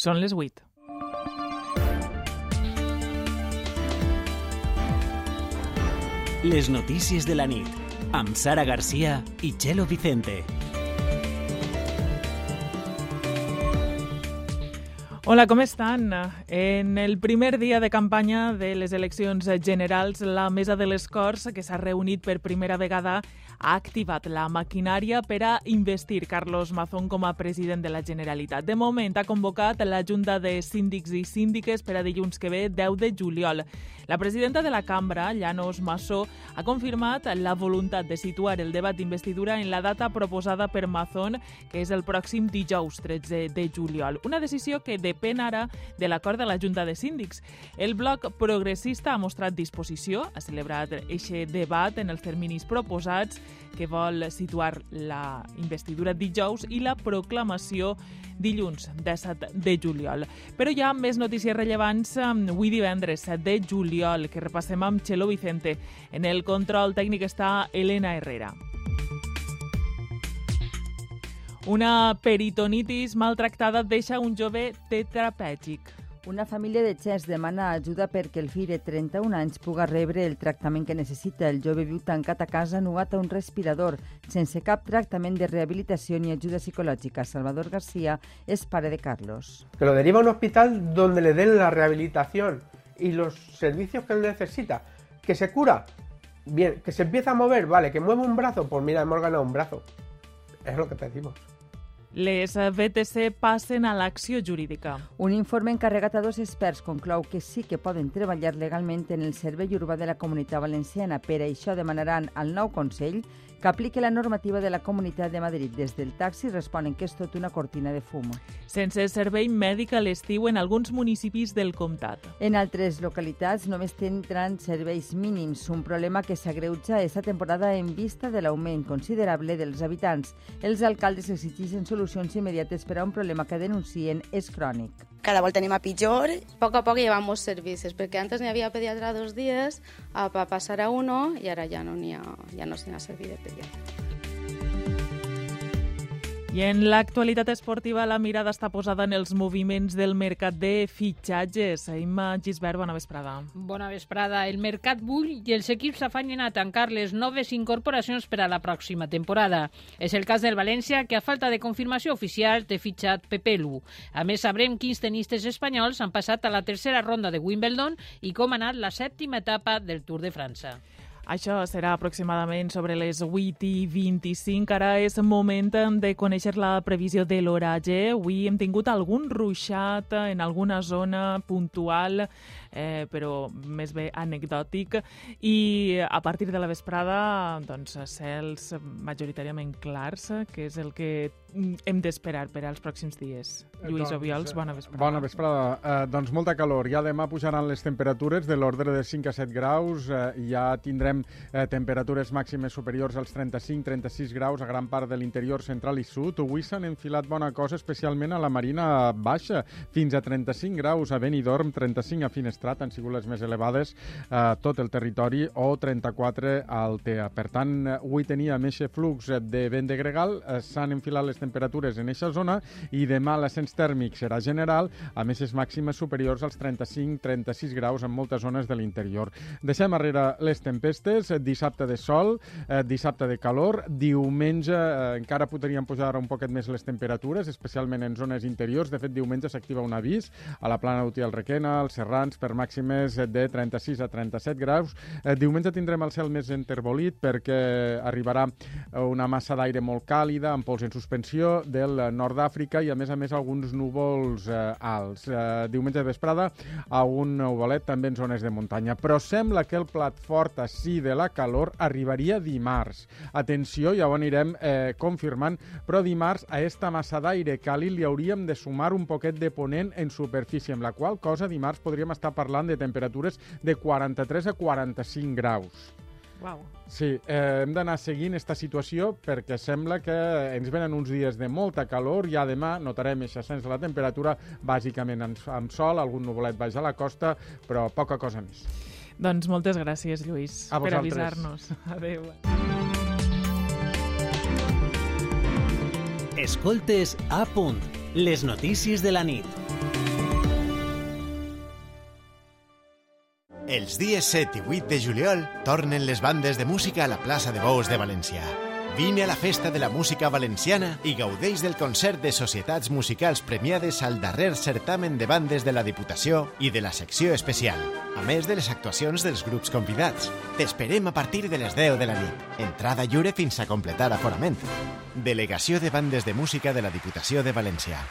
Són les 8. Les notícies de la nit, amb Sara Garcia i Chelo Vicente. Hola, com estan? En el primer dia de campanya de les eleccions generals, la Mesa de les Corts, que s'ha reunit per primera vegada, ha activat la maquinària per a investir Carlos Mazón com a president de la Generalitat. De moment ha convocat la Junta de Síndics i Síndiques per a dilluns que ve, 10 de juliol. La presidenta de la cambra, Llanos Massó, ha confirmat la voluntat de situar el debat d'investidura en la data proposada per Mazón, que és el pròxim dijous 13 de juliol. Una decisió que depèn ara de l'acord de la Junta de Síndics. El bloc progressista ha mostrat disposició, ha celebrat aquest debat en els terminis proposats que vol situar la investidura dijous i la proclamació dilluns, 17 de juliol. Però hi ha més notícies rellevants avui divendres, 7 de juliol, que repassem amb Chelo Vicente. En el control tècnic està Elena Herrera. Una peritonitis maltractada deixa un jove tetrapègic. Una família de Xers demana ajuda perquè el fill de 31 anys puga rebre el tractament que necessita. El jove viu tancat a casa nugat a un respirador, sense cap tractament de rehabilitació ni ajuda psicològica. Salvador García es pare de Carlos. Que lo deriva a un hospital donde le den la rehabilitación y los servicios que él necesita. Que se cura, bien. Que se empieza a mover, vale. Que mueve un brazo, pues mira, hemos ganado un brazo. Es lo que pedimos. Les VTC passen a l'acció jurídica. Un informe encarregat a dos experts conclou que sí que poden treballar legalment en el servei urbà de la Comunitat Valenciana. Per això demanaran al nou Consell que apliqui la normativa de la Comunitat de Madrid. Des del taxi responen que és tot una cortina de fum. Sense servei mèdic a l'estiu en alguns municipis del comtat. En altres localitats només tindran serveis mínims, un problema que s'agreuja aquesta temporada en vista de l'augment considerable dels habitants. Els alcaldes exigeixen solucions immediates per a un problema que denuncien és crònic. Cada volta anem a pitjor. Poc a poc llevamos servicis, perquè antes n'hi havia pediatra dos dies, a passar a uno, i ara ja no n'hi ha, ja no s'hi ha servit de pediatra. I en l'actualitat esportiva la mirada està posada en els moviments del mercat de fitxatges. Imma Gisbert, bona vesprada. Bona vesprada. El mercat bull i els equips s'afanyen a tancar les noves incorporacions per a la pròxima temporada. És el cas del València, que a falta de confirmació oficial té fitxat Pepe Lu. A més, sabrem quins tenistes espanyols han passat a la tercera ronda de Wimbledon i com ha anat la sèptima etapa del Tour de França. Això serà aproximadament sobre les 8 i 25. Ara és moment de conèixer la previsió de l'oratge. Avui hem tingut algun ruixat en alguna zona puntual, eh, però més bé anecdòtic. I a partir de la vesprada, doncs, cels majoritàriament clars, que és el que hem d'esperar per als pròxims dies. Lluís doncs, Obiols, bona vesprada. Bona vesprada. Eh, doncs molta calor. Ja demà pujaran les temperatures de l'ordre de 5 a 7 graus. Eh, ja tindrem eh, temperatures màximes superiors als 35-36 graus a gran part de l'interior central i sud. Avui s'han enfilat bona cosa, especialment a la Marina Baixa, fins a 35 graus a Benidorm, 35 a Finestrat, han sigut les més elevades a tot el territori, o 34 a Altea. Per tant, avui teníem aquest flux de vent de gregal, eh, s'han enfilat les temperatures en aquesta zona i demà l'ascens tèrmic serà general, a més és màximes superiors als 35-36 graus en moltes zones de l'interior. Deixem darrere les tempestes, dissabte de sol, eh, dissabte de calor, diumenge eh, encara podrien pujar un poquet més les temperatures, especialment en zones interiors. De fet, diumenge s'activa un avís a la plana d'Uti al Requena, als Serrans, per màximes de 36 a 37 graus. Eh, diumenge tindrem el cel més enterbolit perquè arribarà una massa d'aire molt càlida, amb pols en suspensió del nord d'Àfrica i, a més a més, alguns núvols eh, alts. Eh, diumenge vesprada, a un nuvolet també en zones de muntanya. Però sembla que el plat fort així de la calor arribaria dimarts. Atenció, ja ho anirem eh, confirmant, però dimarts a esta massa d'aire càlid li hauríem de sumar un poquet de ponent en superfície, amb la qual cosa dimarts podríem estar parlant de temperatures de 43 a 45 graus. Wow. Sí, eh, hem d'anar seguint aquesta situació perquè sembla que ens venen uns dies de molta calor. Ja demà notarem aquest ascens de la temperatura, bàsicament amb, amb sol, algun nuvolet baix a la costa, però poca cosa més. Doncs moltes gràcies, Lluís, A per avisar-nos. Adéu. Escoltes a punt, les notícies de la nit. Els dies 7 i 8 de juliol tornen les bandes de música a la plaça de Bous de València. Vine a la festa de la música valenciana i gaudeix del concert de societats musicals premiades al darrer certamen de bandes de la Diputació i de la secció especial, a més de les actuacions dels grups convidats. T'esperem a partir de les 10 de la nit. Entrada lliure fins a completar aforament. Delegació de bandes de música de la Diputació de València.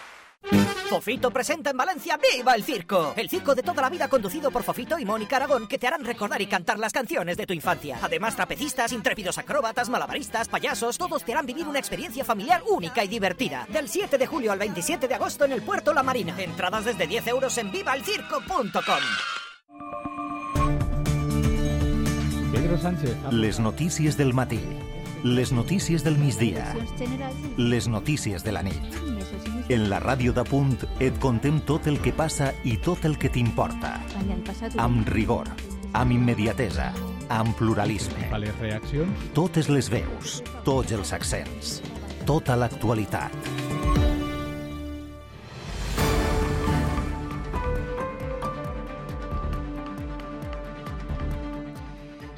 Fofito presenta en Valencia Viva el Circo. El circo de toda la vida conducido por Fofito y Mónica Aragón que te harán recordar y cantar las canciones de tu infancia. Además, trapecistas, intrépidos acróbatas, malabaristas, payasos, todos te harán vivir una experiencia familiar única y divertida. Del 7 de julio al 27 de agosto en el Puerto La Marina. Entradas desde 10 euros en vivaelcirco.com. Pedro Sánchez. Les notícies del matí. Les notícies del migdia. Les notícies de la nit. En la ràdio de punt et contem tot el que passa i tot el que t'importa. Amb rigor, amb immediatesa, amb pluralisme. A les reaccions? Totes les veus, tots els accents, tota l'actualitat.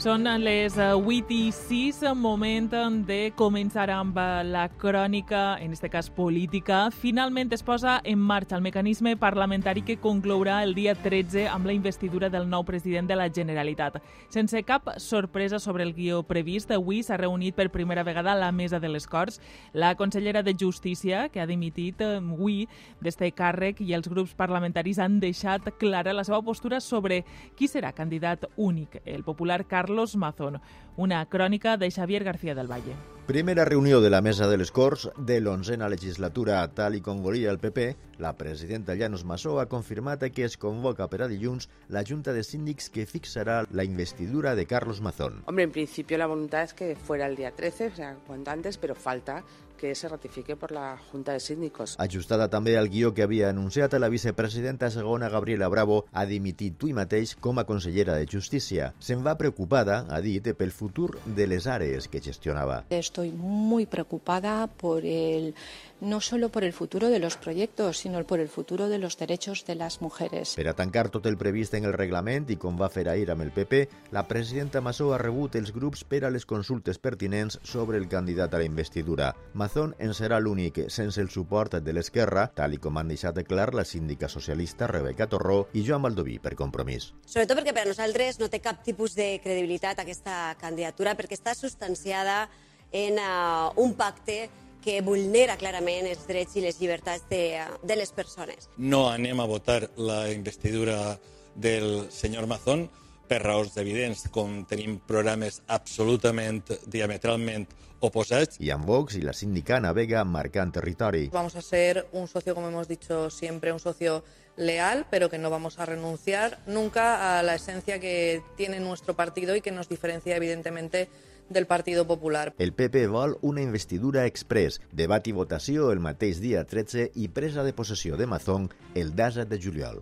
Són les 8 i 6, moment de començar amb la crònica, en aquest cas política. Finalment es posa en marxa el mecanisme parlamentari que conclourà el dia 13 amb la investidura del nou president de la Generalitat. Sense cap sorpresa sobre el guió previst, avui s'ha reunit per primera vegada la mesa de les Corts. La consellera de Justícia, que ha dimitit avui d'este càrrec, i els grups parlamentaris han deixat clara la seva postura sobre qui serà candidat únic, el popular Carles Carlos Mazón. Una crònica de Xavier García del Valle. Primera reunió de la Mesa de les Corts de l'onzena legislatura, tal i com volia el PP, la presidenta Llanos Massó ha confirmat que es convoca per a dilluns la Junta de Síndics que fixarà la investidura de Carlos Mazón. Hombre, en principio la voluntad es que fuera el día 13, o sea, cuanto antes, pero falta que se ratifique por la Junta de Síndicos. Ajustada també al guió que havia anunciat, la vicepresidenta segona Gabriela Bravo ha dimitit tu mateix com a consellera de Justícia. Se'n va preocupada, ha dit, pel futur de les àrees que gestionava. Estoy muy preocupada por el no solo por el futuro de los proyectos, sino por el futuro de los derechos de las mujeres. Per a tancar tot el previst en el reglament i com va fer ahir amb el PP, la presidenta Massó ha rebut els grups per a les consultes pertinents sobre el candidat a la investidura. Mazón en serà l'únic sense el suport de l'esquerra, tal i com han deixat clar la síndica socialista Rebeca Torró i Joan Baldoví per compromís. Sobretot perquè per a nosaltres no té cap tipus de credibilitat aquesta candidatura perquè està substanciada en uh, un pacte que vulnera clarament els drets i les llibertats de, de les persones. No anem a votar la investidura del senyor Mazón per raons evidents, com tenim programes absolutament, diametralment oposats. I amb Vox i la síndica navega marcant territori. Vamos a ser un socio, como hemos dicho siempre, un socio leal, pero que no vamos a renunciar nunca a la esencia que tiene nuestro partido y que nos diferencia evidentemente del Partido Popular. El PP vol una investidura express, debat i votació el mateix dia 13 i presa de possessió de Mazón el 17 de juliol.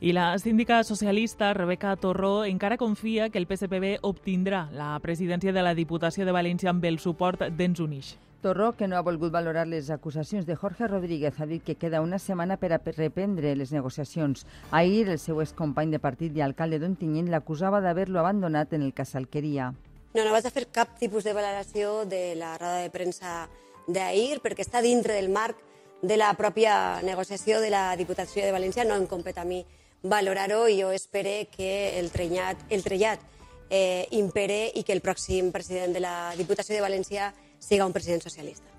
I la síndica socialista Rebeca Torró encara confia que el PSPB obtindrà la presidència de la Diputació de València amb el suport d'Ens Unix. Torró, que no ha volgut valorar les acusacions de Jorge Rodríguez, ha dit que queda una setmana per a reprendre les negociacions. Ahir, el seu excompany de partit i alcalde d'Ontinyent l'acusava d'haver-lo abandonat en el Alqueria. No, no vaig a fer cap tipus de valoració de la roda de premsa d'ahir perquè està dintre del marc de la pròpia negociació de la Diputació de València. No em compet a mi valorar-ho i jo espero que el trellat, el trellat eh, impere i que el pròxim president de la Diputació de València siga un president socialista.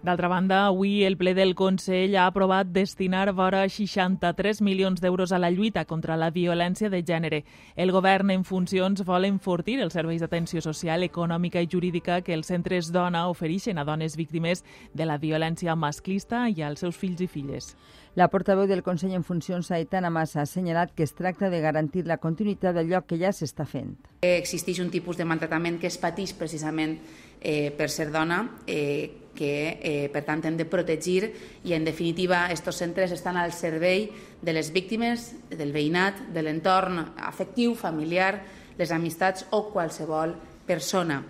D'altra banda, avui el ple del Consell ha aprovat destinar vora 63 milions d'euros a la lluita contra la violència de gènere. El govern en funcions vol enfortir els serveis d'atenció social, econòmica i jurídica que els centres dona ofereixen a dones víctimes de la violència masclista i als seus fills i filles. La portaveu del Consell en funcions, Aitana Massa, ha assenyalat que es tracta de garantir la continuïtat d'allò que ja s'està fent. Existeix un tipus de maltractament que es pateix precisament eh, per ser dona, eh, que eh, per tant hem de protegir i en definitiva aquests centres estan al servei de les víctimes, del veïnat, de l'entorn afectiu, familiar, les amistats o qualsevol persona.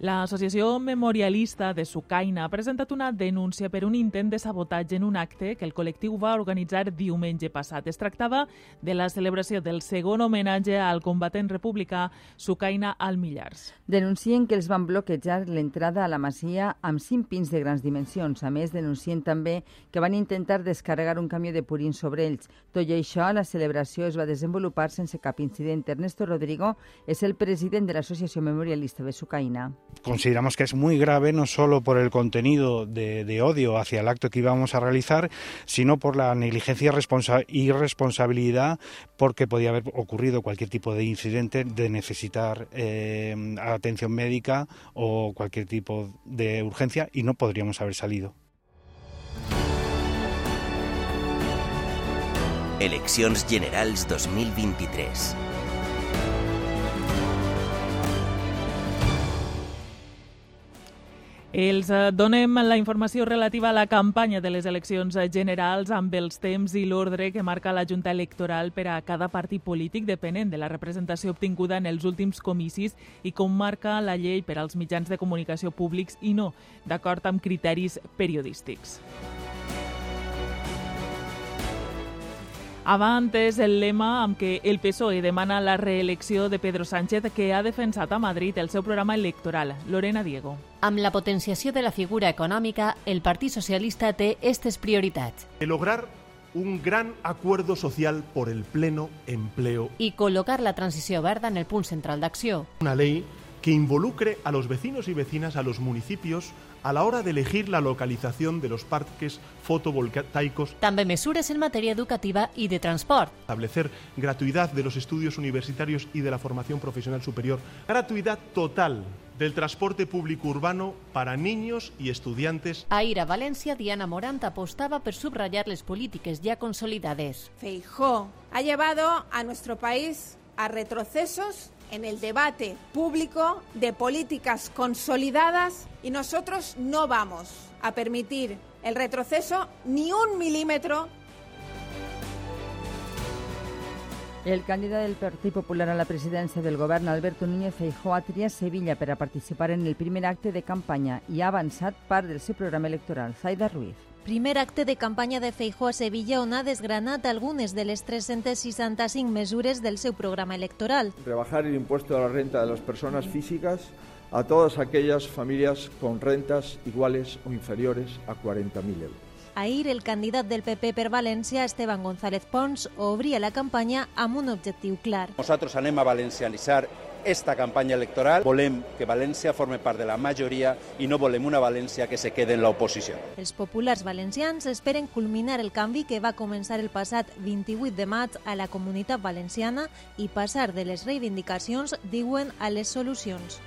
L'associació memorialista de Sucaina ha presentat una denúncia per un intent de sabotatge en un acte que el col·lectiu va organitzar diumenge passat. Es tractava de la celebració del segon homenatge al combatent republicà Sucaina al Millars. Denuncien que els van bloquejar l'entrada a la masia amb cinc pins de grans dimensions. A més, denuncien també que van intentar descarregar un camió de purins sobre ells. Tot i això, la celebració es va desenvolupar sense cap incident. Ernesto Rodrigo és el president de l'Associació Memorialista de Sucaina. Consideramos que es muy grave no solo por el contenido de, odio hacia el acto que íbamos a realizar, sino por la negligencia y irresponsabilidad porque podía haber ocurrido cualquier tipo de incidente de necesitar eh, atención médica o cualquier tipo de urgencia y no podríamos haber salido. Eleccions Generals 2023. Els eh, donem la informació relativa a la campanya de les eleccions generals amb els temps i l'ordre que marca la Junta Electoral per a cada partit polític depenent de la representació obtinguda en els últims comicis i com marca la llei per als mitjans de comunicació públics i no, d'acord amb criteris periodístics. Avant és el lema amb què el PSOE demana la reelecció de Pedro Sánchez que ha defensat a Madrid el seu programa electoral. Lorena Diego. Amb la potenciació de la figura econòmica, el Partit Socialista té aquestes prioritats. De lograr un gran acuerdo social por el pleno empleo. I col·locar la transició verda en el punt central d'acció. Una ley que involucre a los vecinos y vecinas, a los municipios, a la hora de elegir la localización de los parques fotovoltaicos. També mesures en matèria educativa i de transport. Establecer gratuidad de los estudios universitarios y de la formación profesional superior. Gratuidad total del transporte público urbano para niños y estudiantes. Ahir a València, Diana Morant apostava per subrayar les polítiques ja consolidades. Feijó ha llevado a nuestro país a retrocesos en el debate público de políticas consolidadas y nosotros no vamos a permitir el retroceso ni un milímetro. El candidat del Partit Popular a la presidència del govern, Alberto Núñez Feijóo, ha triat Sevilla per a participar en el primer acte de campanya i ha avançat part del programa electoral. Zaida Ruiz. Primer acte de campanya de Feijó a Sevilla on ha desgranat algunes de les 365 mesures del seu programa electoral. Rebajar el impuesto a la renta de las personas físicas a todas aquellas familias con rentas iguales o inferiores a 40.000 euros. Ahir, el candidat del PP per València, Esteban González Pons, obria la campanya amb un objectiu clar. Nosaltres anem a valencianitzar esta campanya electoral. Volem que València forme part de la majoria i no volem una València que se quede en l'oposició. Els populars valencians esperen culminar el canvi que va començar el passat 28 de maig a la comunitat valenciana i passar de les reivindicacions, diuen, a les solucions.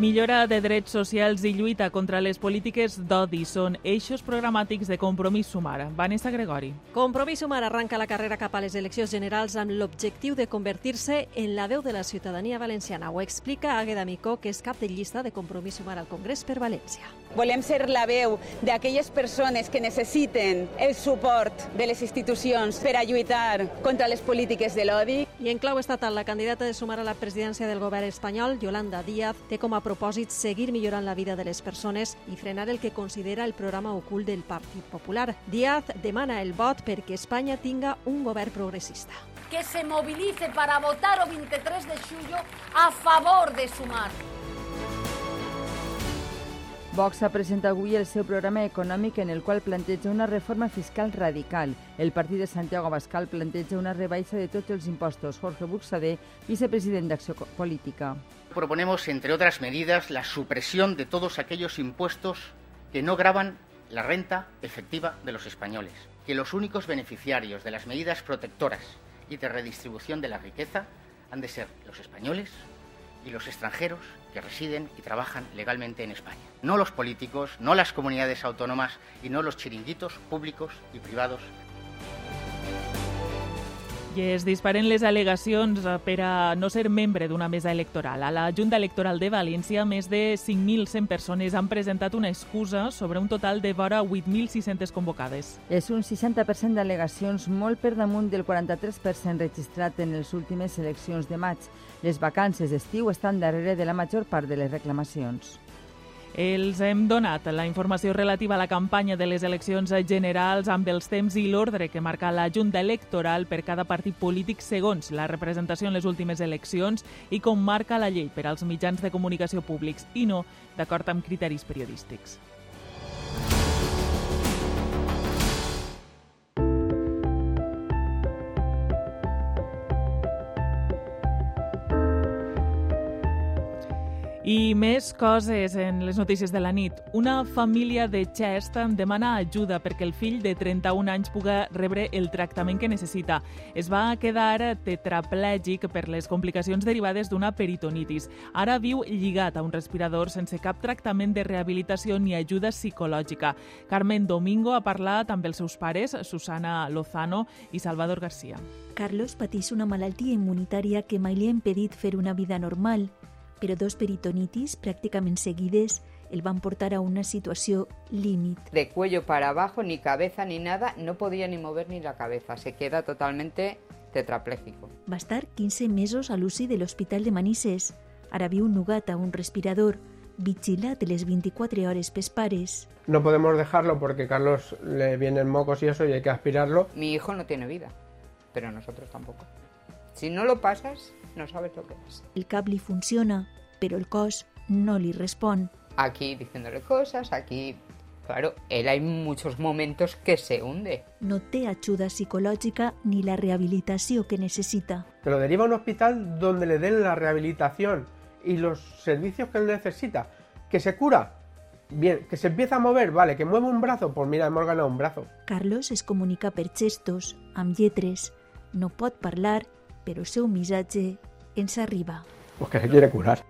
Millora de drets socials i lluita contra les polítiques d'odi són eixos programàtics de Compromís Sumar. Vanessa Gregori. Compromís Sumar arranca la carrera cap a les eleccions generals amb l'objectiu de convertir-se en la veu de la ciutadania valenciana. Ho explica Àgueda Micó, que és cap de llista de Compromís Sumar al Congrés per València. Volem ser la veu d'aquelles persones que necessiten el suport de les institucions per a lluitar contra les polítiques de l'odi. I en clau estatal, la candidata de Sumar a la presidència del govern espanyol, Yolanda Díaz, té com a propòsit seguir millorant la vida de les persones i frenar el que considera el programa ocult del Partit Popular. Díaz demana el vot perquè Espanya tinga un govern progressista. Que se movilice para votar o 23 de xullo a favor de Sumar. Vox ha presentat avui el seu programa econòmic en el qual planteja una reforma fiscal radical. El partit de Santiago Abascal planteja una rebaixa de tots els impostos. Jorge Buxadé, vicepresident d'Acció Política. Proponemos, entre otras medidas, la supresión de todos aquellos impuestos que no graban la renta efectiva de los españoles, que los únicos beneficiarios de las medidas protectoras y de redistribución de la riqueza han de ser los españoles y los extranjeros que residen y trabajan legalmente en España. No los políticos, no las comunidades autónomas y no los chiringuitos públicos y privados I es disparen les al·legacions eh, per a no ser membre d'una mesa electoral. A la Junta Electoral de València, més de 5.100 persones han presentat una excusa sobre un total de vora 8.600 convocades. És un 60% d'al·legacions, molt per damunt del 43% registrat en les últimes eleccions de maig. Les vacances d'estiu estan darrere de la major part de les reclamacions. Els hem donat la informació relativa a la campanya de les eleccions generals amb els temps i l'ordre que marca la Junta Electoral per cada partit polític segons la representació en les últimes eleccions i com marca la llei per als mitjans de comunicació públics i no d'acord amb criteris periodístics. Més coses en les notícies de la nit. Una família de Chest demana ajuda perquè el fill de 31 anys puga rebre el tractament que necessita. Es va quedar tetraplègic per les complicacions derivades d'una peritonitis. Ara viu lligat a un respirador sense cap tractament de rehabilitació ni ajuda psicològica. Carmen Domingo ha parlat amb els seus pares, Susana Lozano i Salvador García. Carlos pateix una malaltia immunitària que mai li ha impedit fer una vida normal però dos peritonitis pràcticament seguides el van portar a una situació límit. De cuello para abajo, ni cabeza ni nada, no podía ni mover ni la cabeza, se queda totalmente tetrapléjico. Va estar 15 mesos a l'UCI de l'Hospital de Manises. Ara viu nugat a un respirador, vigilat les 24 hores pes pares. No podemos dejarlo porque Carlos le vienen mocos y eso y hay que aspirarlo. Mi hijo no tiene vida, pero nosotros tampoco. Si no lo pasas, no sabes lo que es. El cap li funciona, però el cos no li respon. Aquí diciéndole cosas, aquí... Claro, él hay muchos momentos que se hunde. No té ajuda psicològica ni la rehabilitació que necessita. Te lo deriva a un hospital donde le den la rehabilitación y los servicios que él necesita. Que se cura, Bien, que se empieza a mover, vale, que mueve un brazo, pues mira, hemos ganado un brazo. Carlos es comunica per gestos, amb lletres. No pot parlar, però el seu missatge ens arriba. Pues que se quiere curar.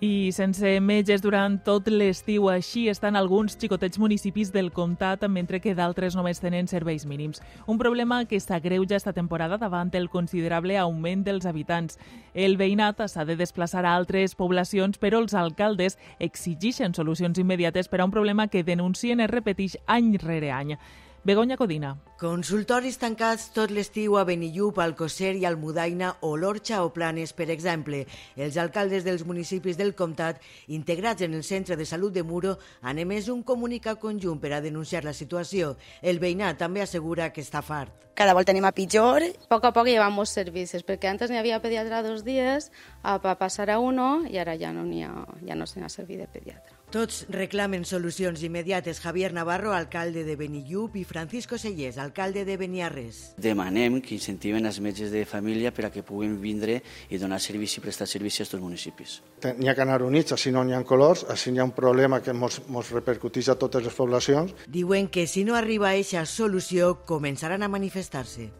I sense metges durant tot l'estiu, així estan alguns xicotets municipis del comtat, mentre que d'altres només tenen serveis mínims. Un problema que s'agreuja esta temporada davant el considerable augment dels habitants. El veïnat s'ha de desplaçar a altres poblacions, però els alcaldes exigeixen solucions immediates per a un problema que denuncien es repeteix any rere any. Begoña Codina. Consultoris tancats tot l'estiu a Benillup, Alcocer i Almudaina o l'Orxa o Planes, per exemple. Els alcaldes dels municipis del comtat, integrats en el Centre de Salut de Muro, han emès un comunicat conjunt per a denunciar la situació. El veïnat també assegura que està fart. Cada volta anem a pitjor. Poc a poc llevamos servicis, perquè antes n'hi havia pediatra dos dies, a passar a uno, i ara ja no ha, ja no se n'ha servit de pediatra. Tots reclamen solucions immediates. Javier Navarro, alcalde de Benillup, i Francisco Sellés, alcalde de Beniarres. Demanem que incentiven els metges de família per a que puguin vindre i donar servici i prestar servici a aquests municipis. N'hi ha que anar units, així no n'hi ha colors, així n'hi ha un problema que ens repercuteix a totes les poblacions. Diuen que si no arriba a aquesta solució, començaran a manifestar-se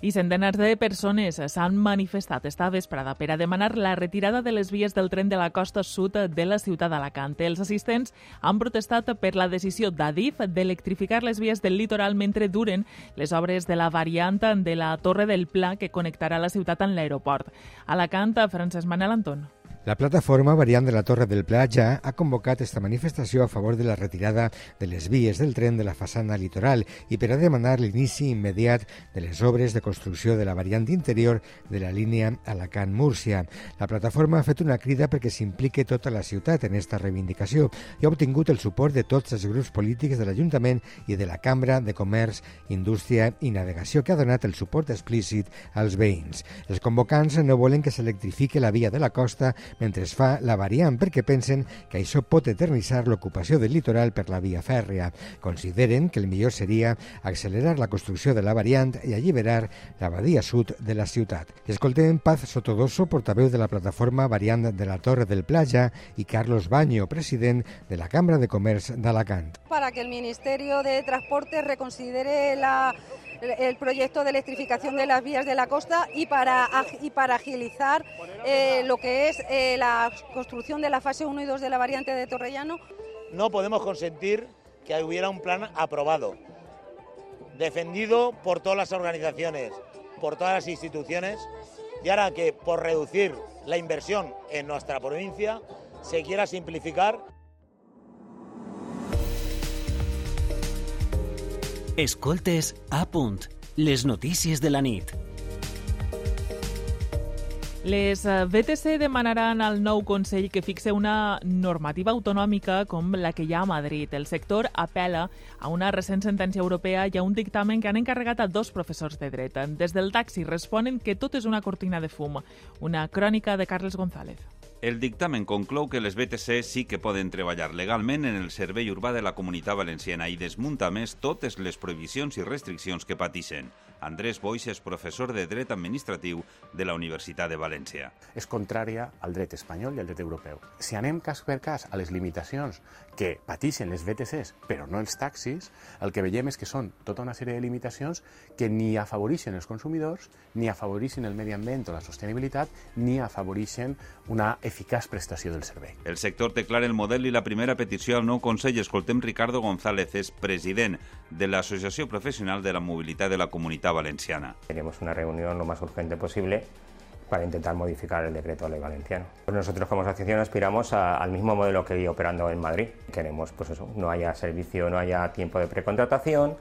i centenars de persones s'han manifestat esta vesprada per a demanar la retirada de les vies del tren de la costa sud de la ciutat d'Alacant. Els assistents han protestat per la decisió d'Adif d'electrificar les vies del litoral mentre duren les obres de la variant de la Torre del Pla que connectarà la ciutat amb l'aeroport. Alacant, Francesc Manel Anton. La plataforma variant de la Torre del Platja ha convocat esta manifestació a favor de la retirada de les vies del tren de la façana litoral i per a demanar l'inici immediat de les obres de construcció de la variant interior de la línia Alacant-Múrcia. La plataforma ha fet una crida perquè s'implique tota la ciutat en esta reivindicació i ha obtingut el suport de tots els grups polítics de l'Ajuntament i de la Cambra de Comerç, Indústria i Navegació que ha donat el suport explícit als veïns. Els convocants no volen que s'electrifique la via de la costa mentre es fa la variant perquè pensen que això pot eternitzar l'ocupació del litoral per la via fèrrea. Consideren que el millor seria accelerar la construcció de la variant i alliberar la badia sud de la ciutat. Escoltem Paz Sotodoso, portaveu de la plataforma variant de la Torre del Playa, i Carlos Baño, president de la Cambra de Comerç d'Alacant. Para que el Ministerio de Transporte reconsidere la el proyecto de electrificación de las vías de la costa y para, y para agilizar eh, lo que es eh, la construcción de la fase 1 y 2 de la variante de Torrellano. No podemos consentir que hubiera un plan aprobado, defendido por todas las organizaciones, por todas las instituciones y ahora que por reducir la inversión en nuestra provincia se quiera simplificar. Escoltes a punt, les notícies de la nit. Les eh, BTC demanaran al nou Consell que fixe una normativa autonòmica com la que hi ha a Madrid. El sector apela a una recent sentència europea i a un dictamen que han encarregat a dos professors de dret. Des del taxi responen que tot és una cortina de fum. Una crònica de Carles González. El dictamen conclou que les BTC sí que poden treballar legalment en el servei urbà de la Comunitat Valenciana i desmunta més totes les prohibicions i restriccions que patixen. Andrés Boix és professor de dret administratiu de la Universitat de València. És contrària al dret espanyol i al dret europeu. Si anem cas per cas a les limitacions que patixen les BTCs, però no els taxis, el que veiem és que són tota una sèrie de limitacions que ni afavoreixen els consumidors, ni afavoreixen el medi ambient o la sostenibilitat, ni afavoreixen una eficaç prestació del servei. El sector té clar el model i la primera petició al nou Consell. Escoltem Ricardo González, és president de l'Associació Professional de la Mobilitat de la Comunitat Valenciana. Queremos una reunión lo más urgente posible para intentar modificar el decreto de ley valenciano. Pues nosotros como asociación aspiramos al mismo modelo que hay operando en Madrid. Queremos pues eso, no haya servicio, no haya tiempo de precontratación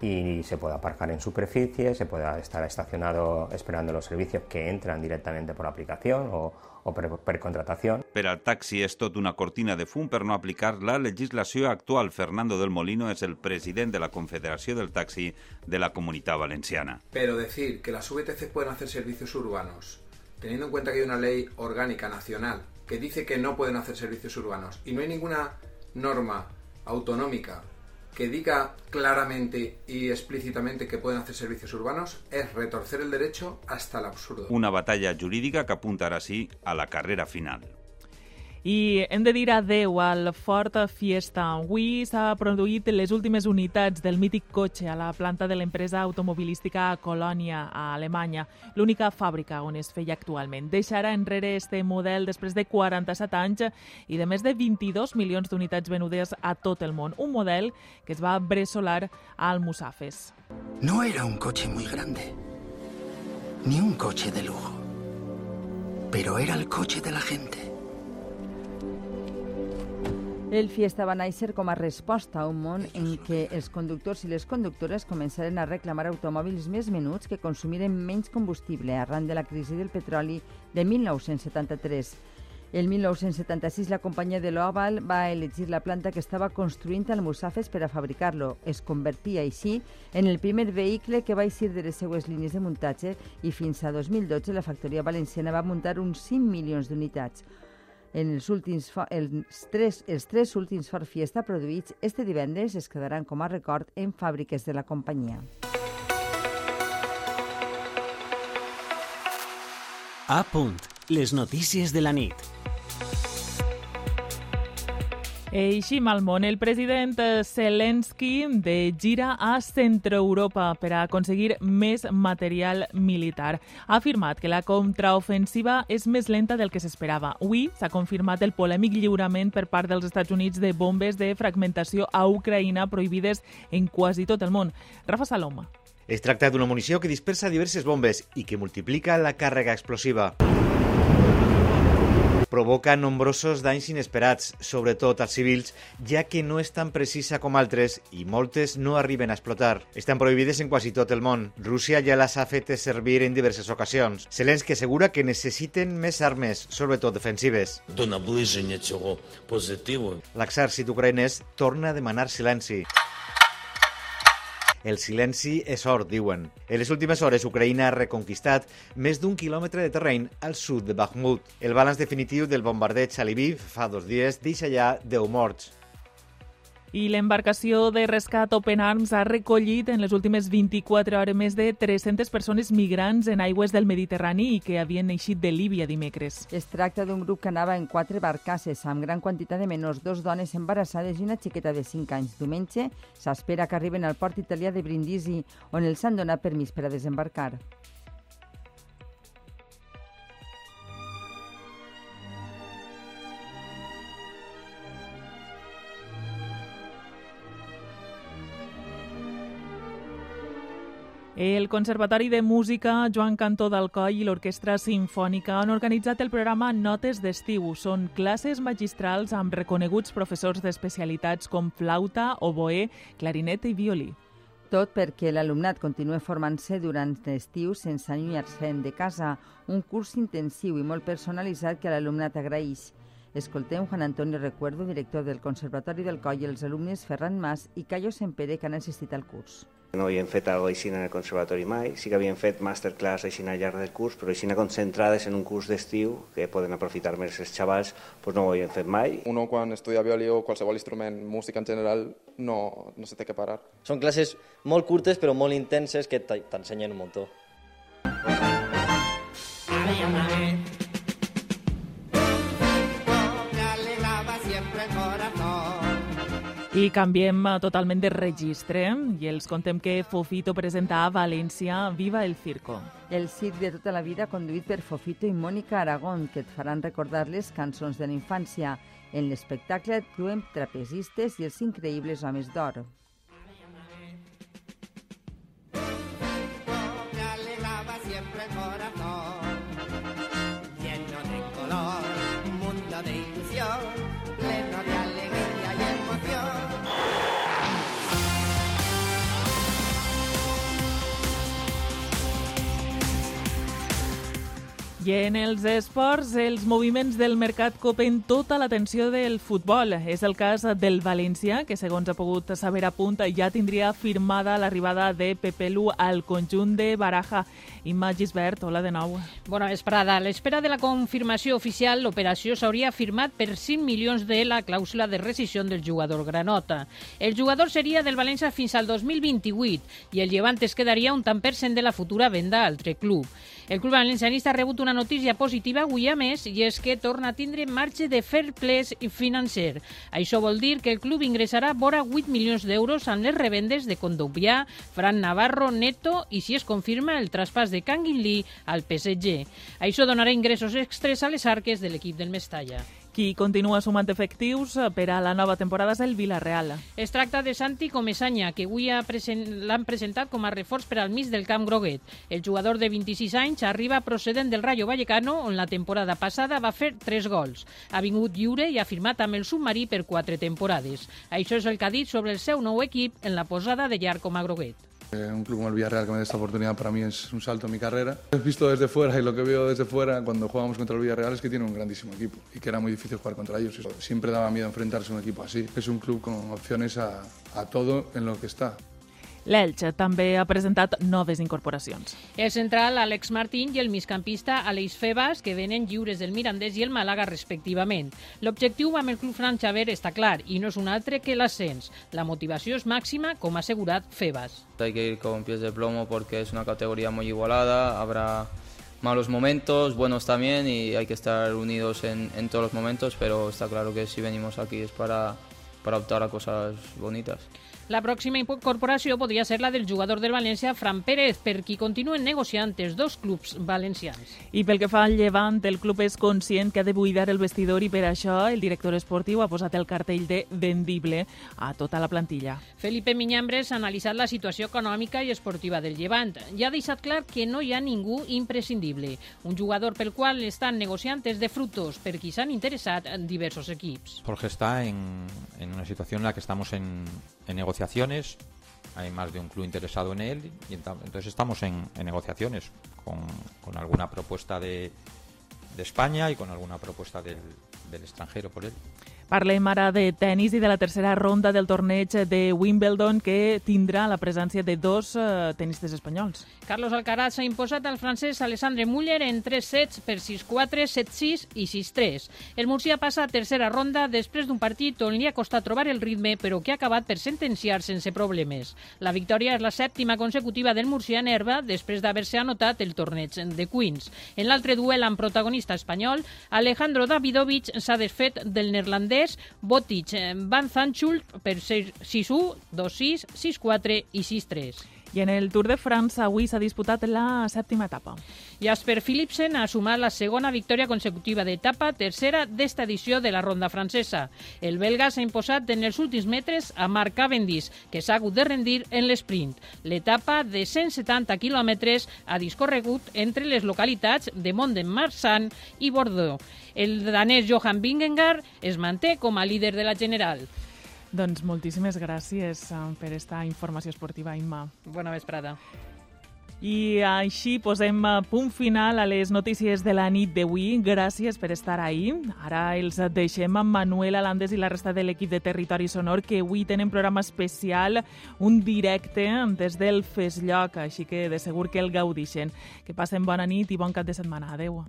y se pueda aparcar en superficie, se pueda estar estacionado esperando los servicios que entran directamente por la aplicación o, o per, per contratació. Per al taxi és tot una cortina de fum per no aplicar la legislació actual. Fernando del Molino és el president de la Confederació del Taxi de la Comunitat Valenciana. Pero decir que las VTC pueden hacer servicios urbanos, teniendo en cuenta que hay una ley orgánica nacional que dice que no pueden hacer servicios urbanos y no hay ninguna norma autonómica que diga claramente y explícitamente que pueden hacer servicios urbanos es retorcer el derecho hasta el absurdo. Una batalla jurídica que apunta ara sí a la carrera final. I hem de dir adeu al Ford Fiesta. Avui s'ha produït les últimes unitats del mític cotxe a la planta de l'empresa automobilística Colònia, a Alemanya, l'única fàbrica on es feia actualment. Deixarà enrere este model després de 47 anys i de més de 22 milions d'unitats venudes a tot el món. Un model que es va bressolar a Almusafes. No era un coche muy grande, ni un coche de lujo, pero era el coche de la gente. El Fiesta va néixer com a resposta a un món en què els conductors i les conductores començaren a reclamar automòbils més menuts que consumiren menys combustible arran de la crisi del petroli de 1973. El 1976 la companyia de l'Oval va elegir la planta que estava construint al Musafes per a fabricar-lo. Es convertia així en el primer vehicle que va eixir de les seues línies de muntatge i fins a 2012 la factoria valenciana va muntar uns 5 milions d'unitats. En els, últims, els, tres, els tres últims Ford Fiesta produïts este divendres es quedaran com a record en fàbriques de la companyia. A punt. Les notícies de la nit. Eixim al món. El president Zelensky de gira a Centroeuropa per a aconseguir més material militar. Ha afirmat que la contraofensiva és més lenta del que s'esperava. Avui s'ha confirmat el polèmic lliurament per part dels Estats Units de bombes de fragmentació a Ucraïna prohibides en quasi tot el món. Rafa Saloma. Es tracta d'una munició que dispersa diverses bombes i que multiplica la càrrega explosiva provoca nombrosos danys inesperats, sobretot als civils, ja que no és tan precisa com altres i moltes no arriben a explotar. Estan prohibides en quasi tot el món. Rússia ja les ha fet servir en diverses ocasions. Zelensky assegura que necessiten més armes, sobretot defensives. L'exèrcit ucraïnès torna a demanar silenci. El silenci és or, diuen. En les últimes hores, Ucraïna ha reconquistat més d'un quilòmetre de terreny al sud de Bakhmut. El balanç definitiu del bombardeig a Lviv fa dos dies deixa ja 10 morts. I l'embarcació de rescat Open Arms ha recollit en les últimes 24 hores més de 300 persones migrants en aigües del Mediterrani i que havien eixit de Líbia dimecres. Es tracta d'un grup que anava en quatre barcasses amb gran quantitat de menors, dos dones embarassades i una xiqueta de 5 anys. Diumenge s'espera que arriben al port italià de Brindisi, on els han donat permís per a desembarcar. El Conservatori de Música Joan Cantó d'Alcoi i l'Orquestra Simfònica han organitzat el programa Notes d'Estiu. Són classes magistrals amb reconeguts professors d'especialitats com flauta, oboè, clarinet i violí. Tot perquè l'alumnat continua formant-se durant l'estiu sense allunyar-se'n de casa, un curs intensiu i molt personalitzat que l'alumnat agraeix. Escoltem Juan Antonio Recuerdo, director del Conservatori del Coll, i els alumnes Ferran Mas i Cayo Sempere, que han assistit al curs. No havíem fet alguna així en el conservatori mai, sí que havíem fet masterclass així al llarg del curs, però així concentrades en un curs d'estiu que poden aprofitar més els xavals, doncs no ho havíem fet mai. Uno quan estudia violí o qualsevol instrument, música en general, no, no se té que parar. Són classes molt curtes però molt intenses que t'ensenyen un muntó. Ave, ave. I canviem eh, totalment de registre i els contem que Fofito presenta a València Viva el Circo. El circ de tota la vida conduït per Fofito i Mònica Aragón, que et faran recordar les cançons de la infància. En l'espectacle actuen trapezistes i els increïbles homes d'or. I en els esports, els moviments del mercat copen tota l'atenció del futbol. És el cas del València, que segons ha pogut saber a punt ja tindria firmada l'arribada de Pepe Lu al conjunt de Baraja. Imma Gisbert, hola de nou. Bona vesprada. A l'espera de la confirmació oficial, l'operació s'hauria firmat per 5 milions de la clàusula de rescisió del jugador granota. El jugador seria del València fins al 2028 i el llevant es quedaria un tant per cent de la futura venda a altre club. El club valencianista ha rebut una notícia positiva avui a més i és que torna a tindre marge de fair play financer. Això vol dir que el club ingressarà vora 8 milions d'euros en les revendes de Condopià, Fran Navarro, Neto i si es confirma el traspàs de Lee al PSG. Això donarà ingressos extres a les arques de l'equip del Mestalla. Qui continua sumant efectius per a la nova temporada és el Villarreal. Es tracta de Santi Comesanya, que avui present, l'han presentat com a reforç per al mig del camp groguet. El jugador de 26 anys arriba procedent del Rayo Vallecano, on la temporada passada va fer 3 gols. Ha vingut lliure i ha firmat amb el submarí per 4 temporades. Això és el que ha dit sobre el seu nou equip en la posada de llarg com a groguet. Eh, un club como el Villarreal que me dé esta oportunidad para mí es un salto en mi carrera. He visto desde fuera y lo que veo desde fuera cuando jugamos contra el Villarreal es que tiene un grandísimo equipo y que era muy difícil jugar contra ellos. Siempre daba miedo enfrentarse a un equipo así. Es un club con opciones a, a todo en lo que está. L'Elx també ha presentat noves incorporacions. El central Àlex Martín i el migcampista Aleix Febas, que venen lliures del Mirandés i el Màlaga respectivament. L'objectiu amb el club Fran Xaver està clar i no és un altre que l'ascens. La motivació és màxima, com ha assegurat Febas. Hay que ir con pies de plomo porque es una categoría muy igualada, habrá malos momentos, buenos también y hay que estar unidos en, en todos los momentos, pero está claro que si venimos aquí es para, para optar a cosas bonitas. La pròxima incorporació podria ser la del jugador del València, Fran Pérez, per qui continuen negociant els dos clubs valencians. I pel que fa al Llevant, el club és conscient que ha de buidar el vestidor i per això el director esportiu ha posat el cartell de vendible a tota la plantilla. Felipe Miñambres ha analitzat la situació econòmica i esportiva del Llevant i ha deixat clar que no hi ha ningú imprescindible. Un jugador pel qual estan negociant és de frutos per qui s'han interessat en diversos equips. Jorge està en, en una situació en la que estamos en, en negociaciones, hay más de un club interesado en él y entonces estamos en, negociaciones con, alguna propuesta de, de, España y con alguna propuesta del extranjero por él. Parlem ara de tennis i de la tercera ronda del torneig de Wimbledon que tindrà la presència de dos uh, tenistes espanyols. Carlos Alcaraz s'ha imposat al francès Alessandre Muller en 3 sets per 6-4, 7-6 i 6-3. El murcià passa a tercera ronda després d'un partit on li ha costat trobar el ritme però que ha acabat per sentenciar sense problemes. La victòria és la sèptima consecutiva del murcià en herba després d'haver-se anotat el torneig de Queens. En l'altre duel amb protagonista espanyol, Alejandro Davidovich s'ha desfet del neerlandès holandès, Botic, Van Zanchult per 6-1, 2-6, 6-4 i 6-3. I en el Tour de France avui s'ha disputat la sèptima etapa. Jasper Philipsen ha sumat la segona victòria consecutiva d'etapa, tercera d'esta edició de la ronda francesa. El belga s'ha imposat en els últims metres a Marc Cavendish, que s'ha hagut de rendir en l'esprint. L'etapa de 170 quilòmetres ha discorregut entre les localitats de Mont-de-Marsan i Bordeaux. El danès Johan Vingegaard es manté com a líder de la general. Doncs moltíssimes gràcies eh, per esta informació esportiva, Imma. Bona vesprada. I així posem eh, punt final a les notícies de la nit d'avui. Gràcies per estar ahí. Ara els deixem amb Manuel Alandes i la resta de l'equip de Territori Sonor, que avui tenen programa especial, un directe des del Fes Lloc, així que de segur que el gaudixen. Que passen bona nit i bon cap de setmana. Adeu.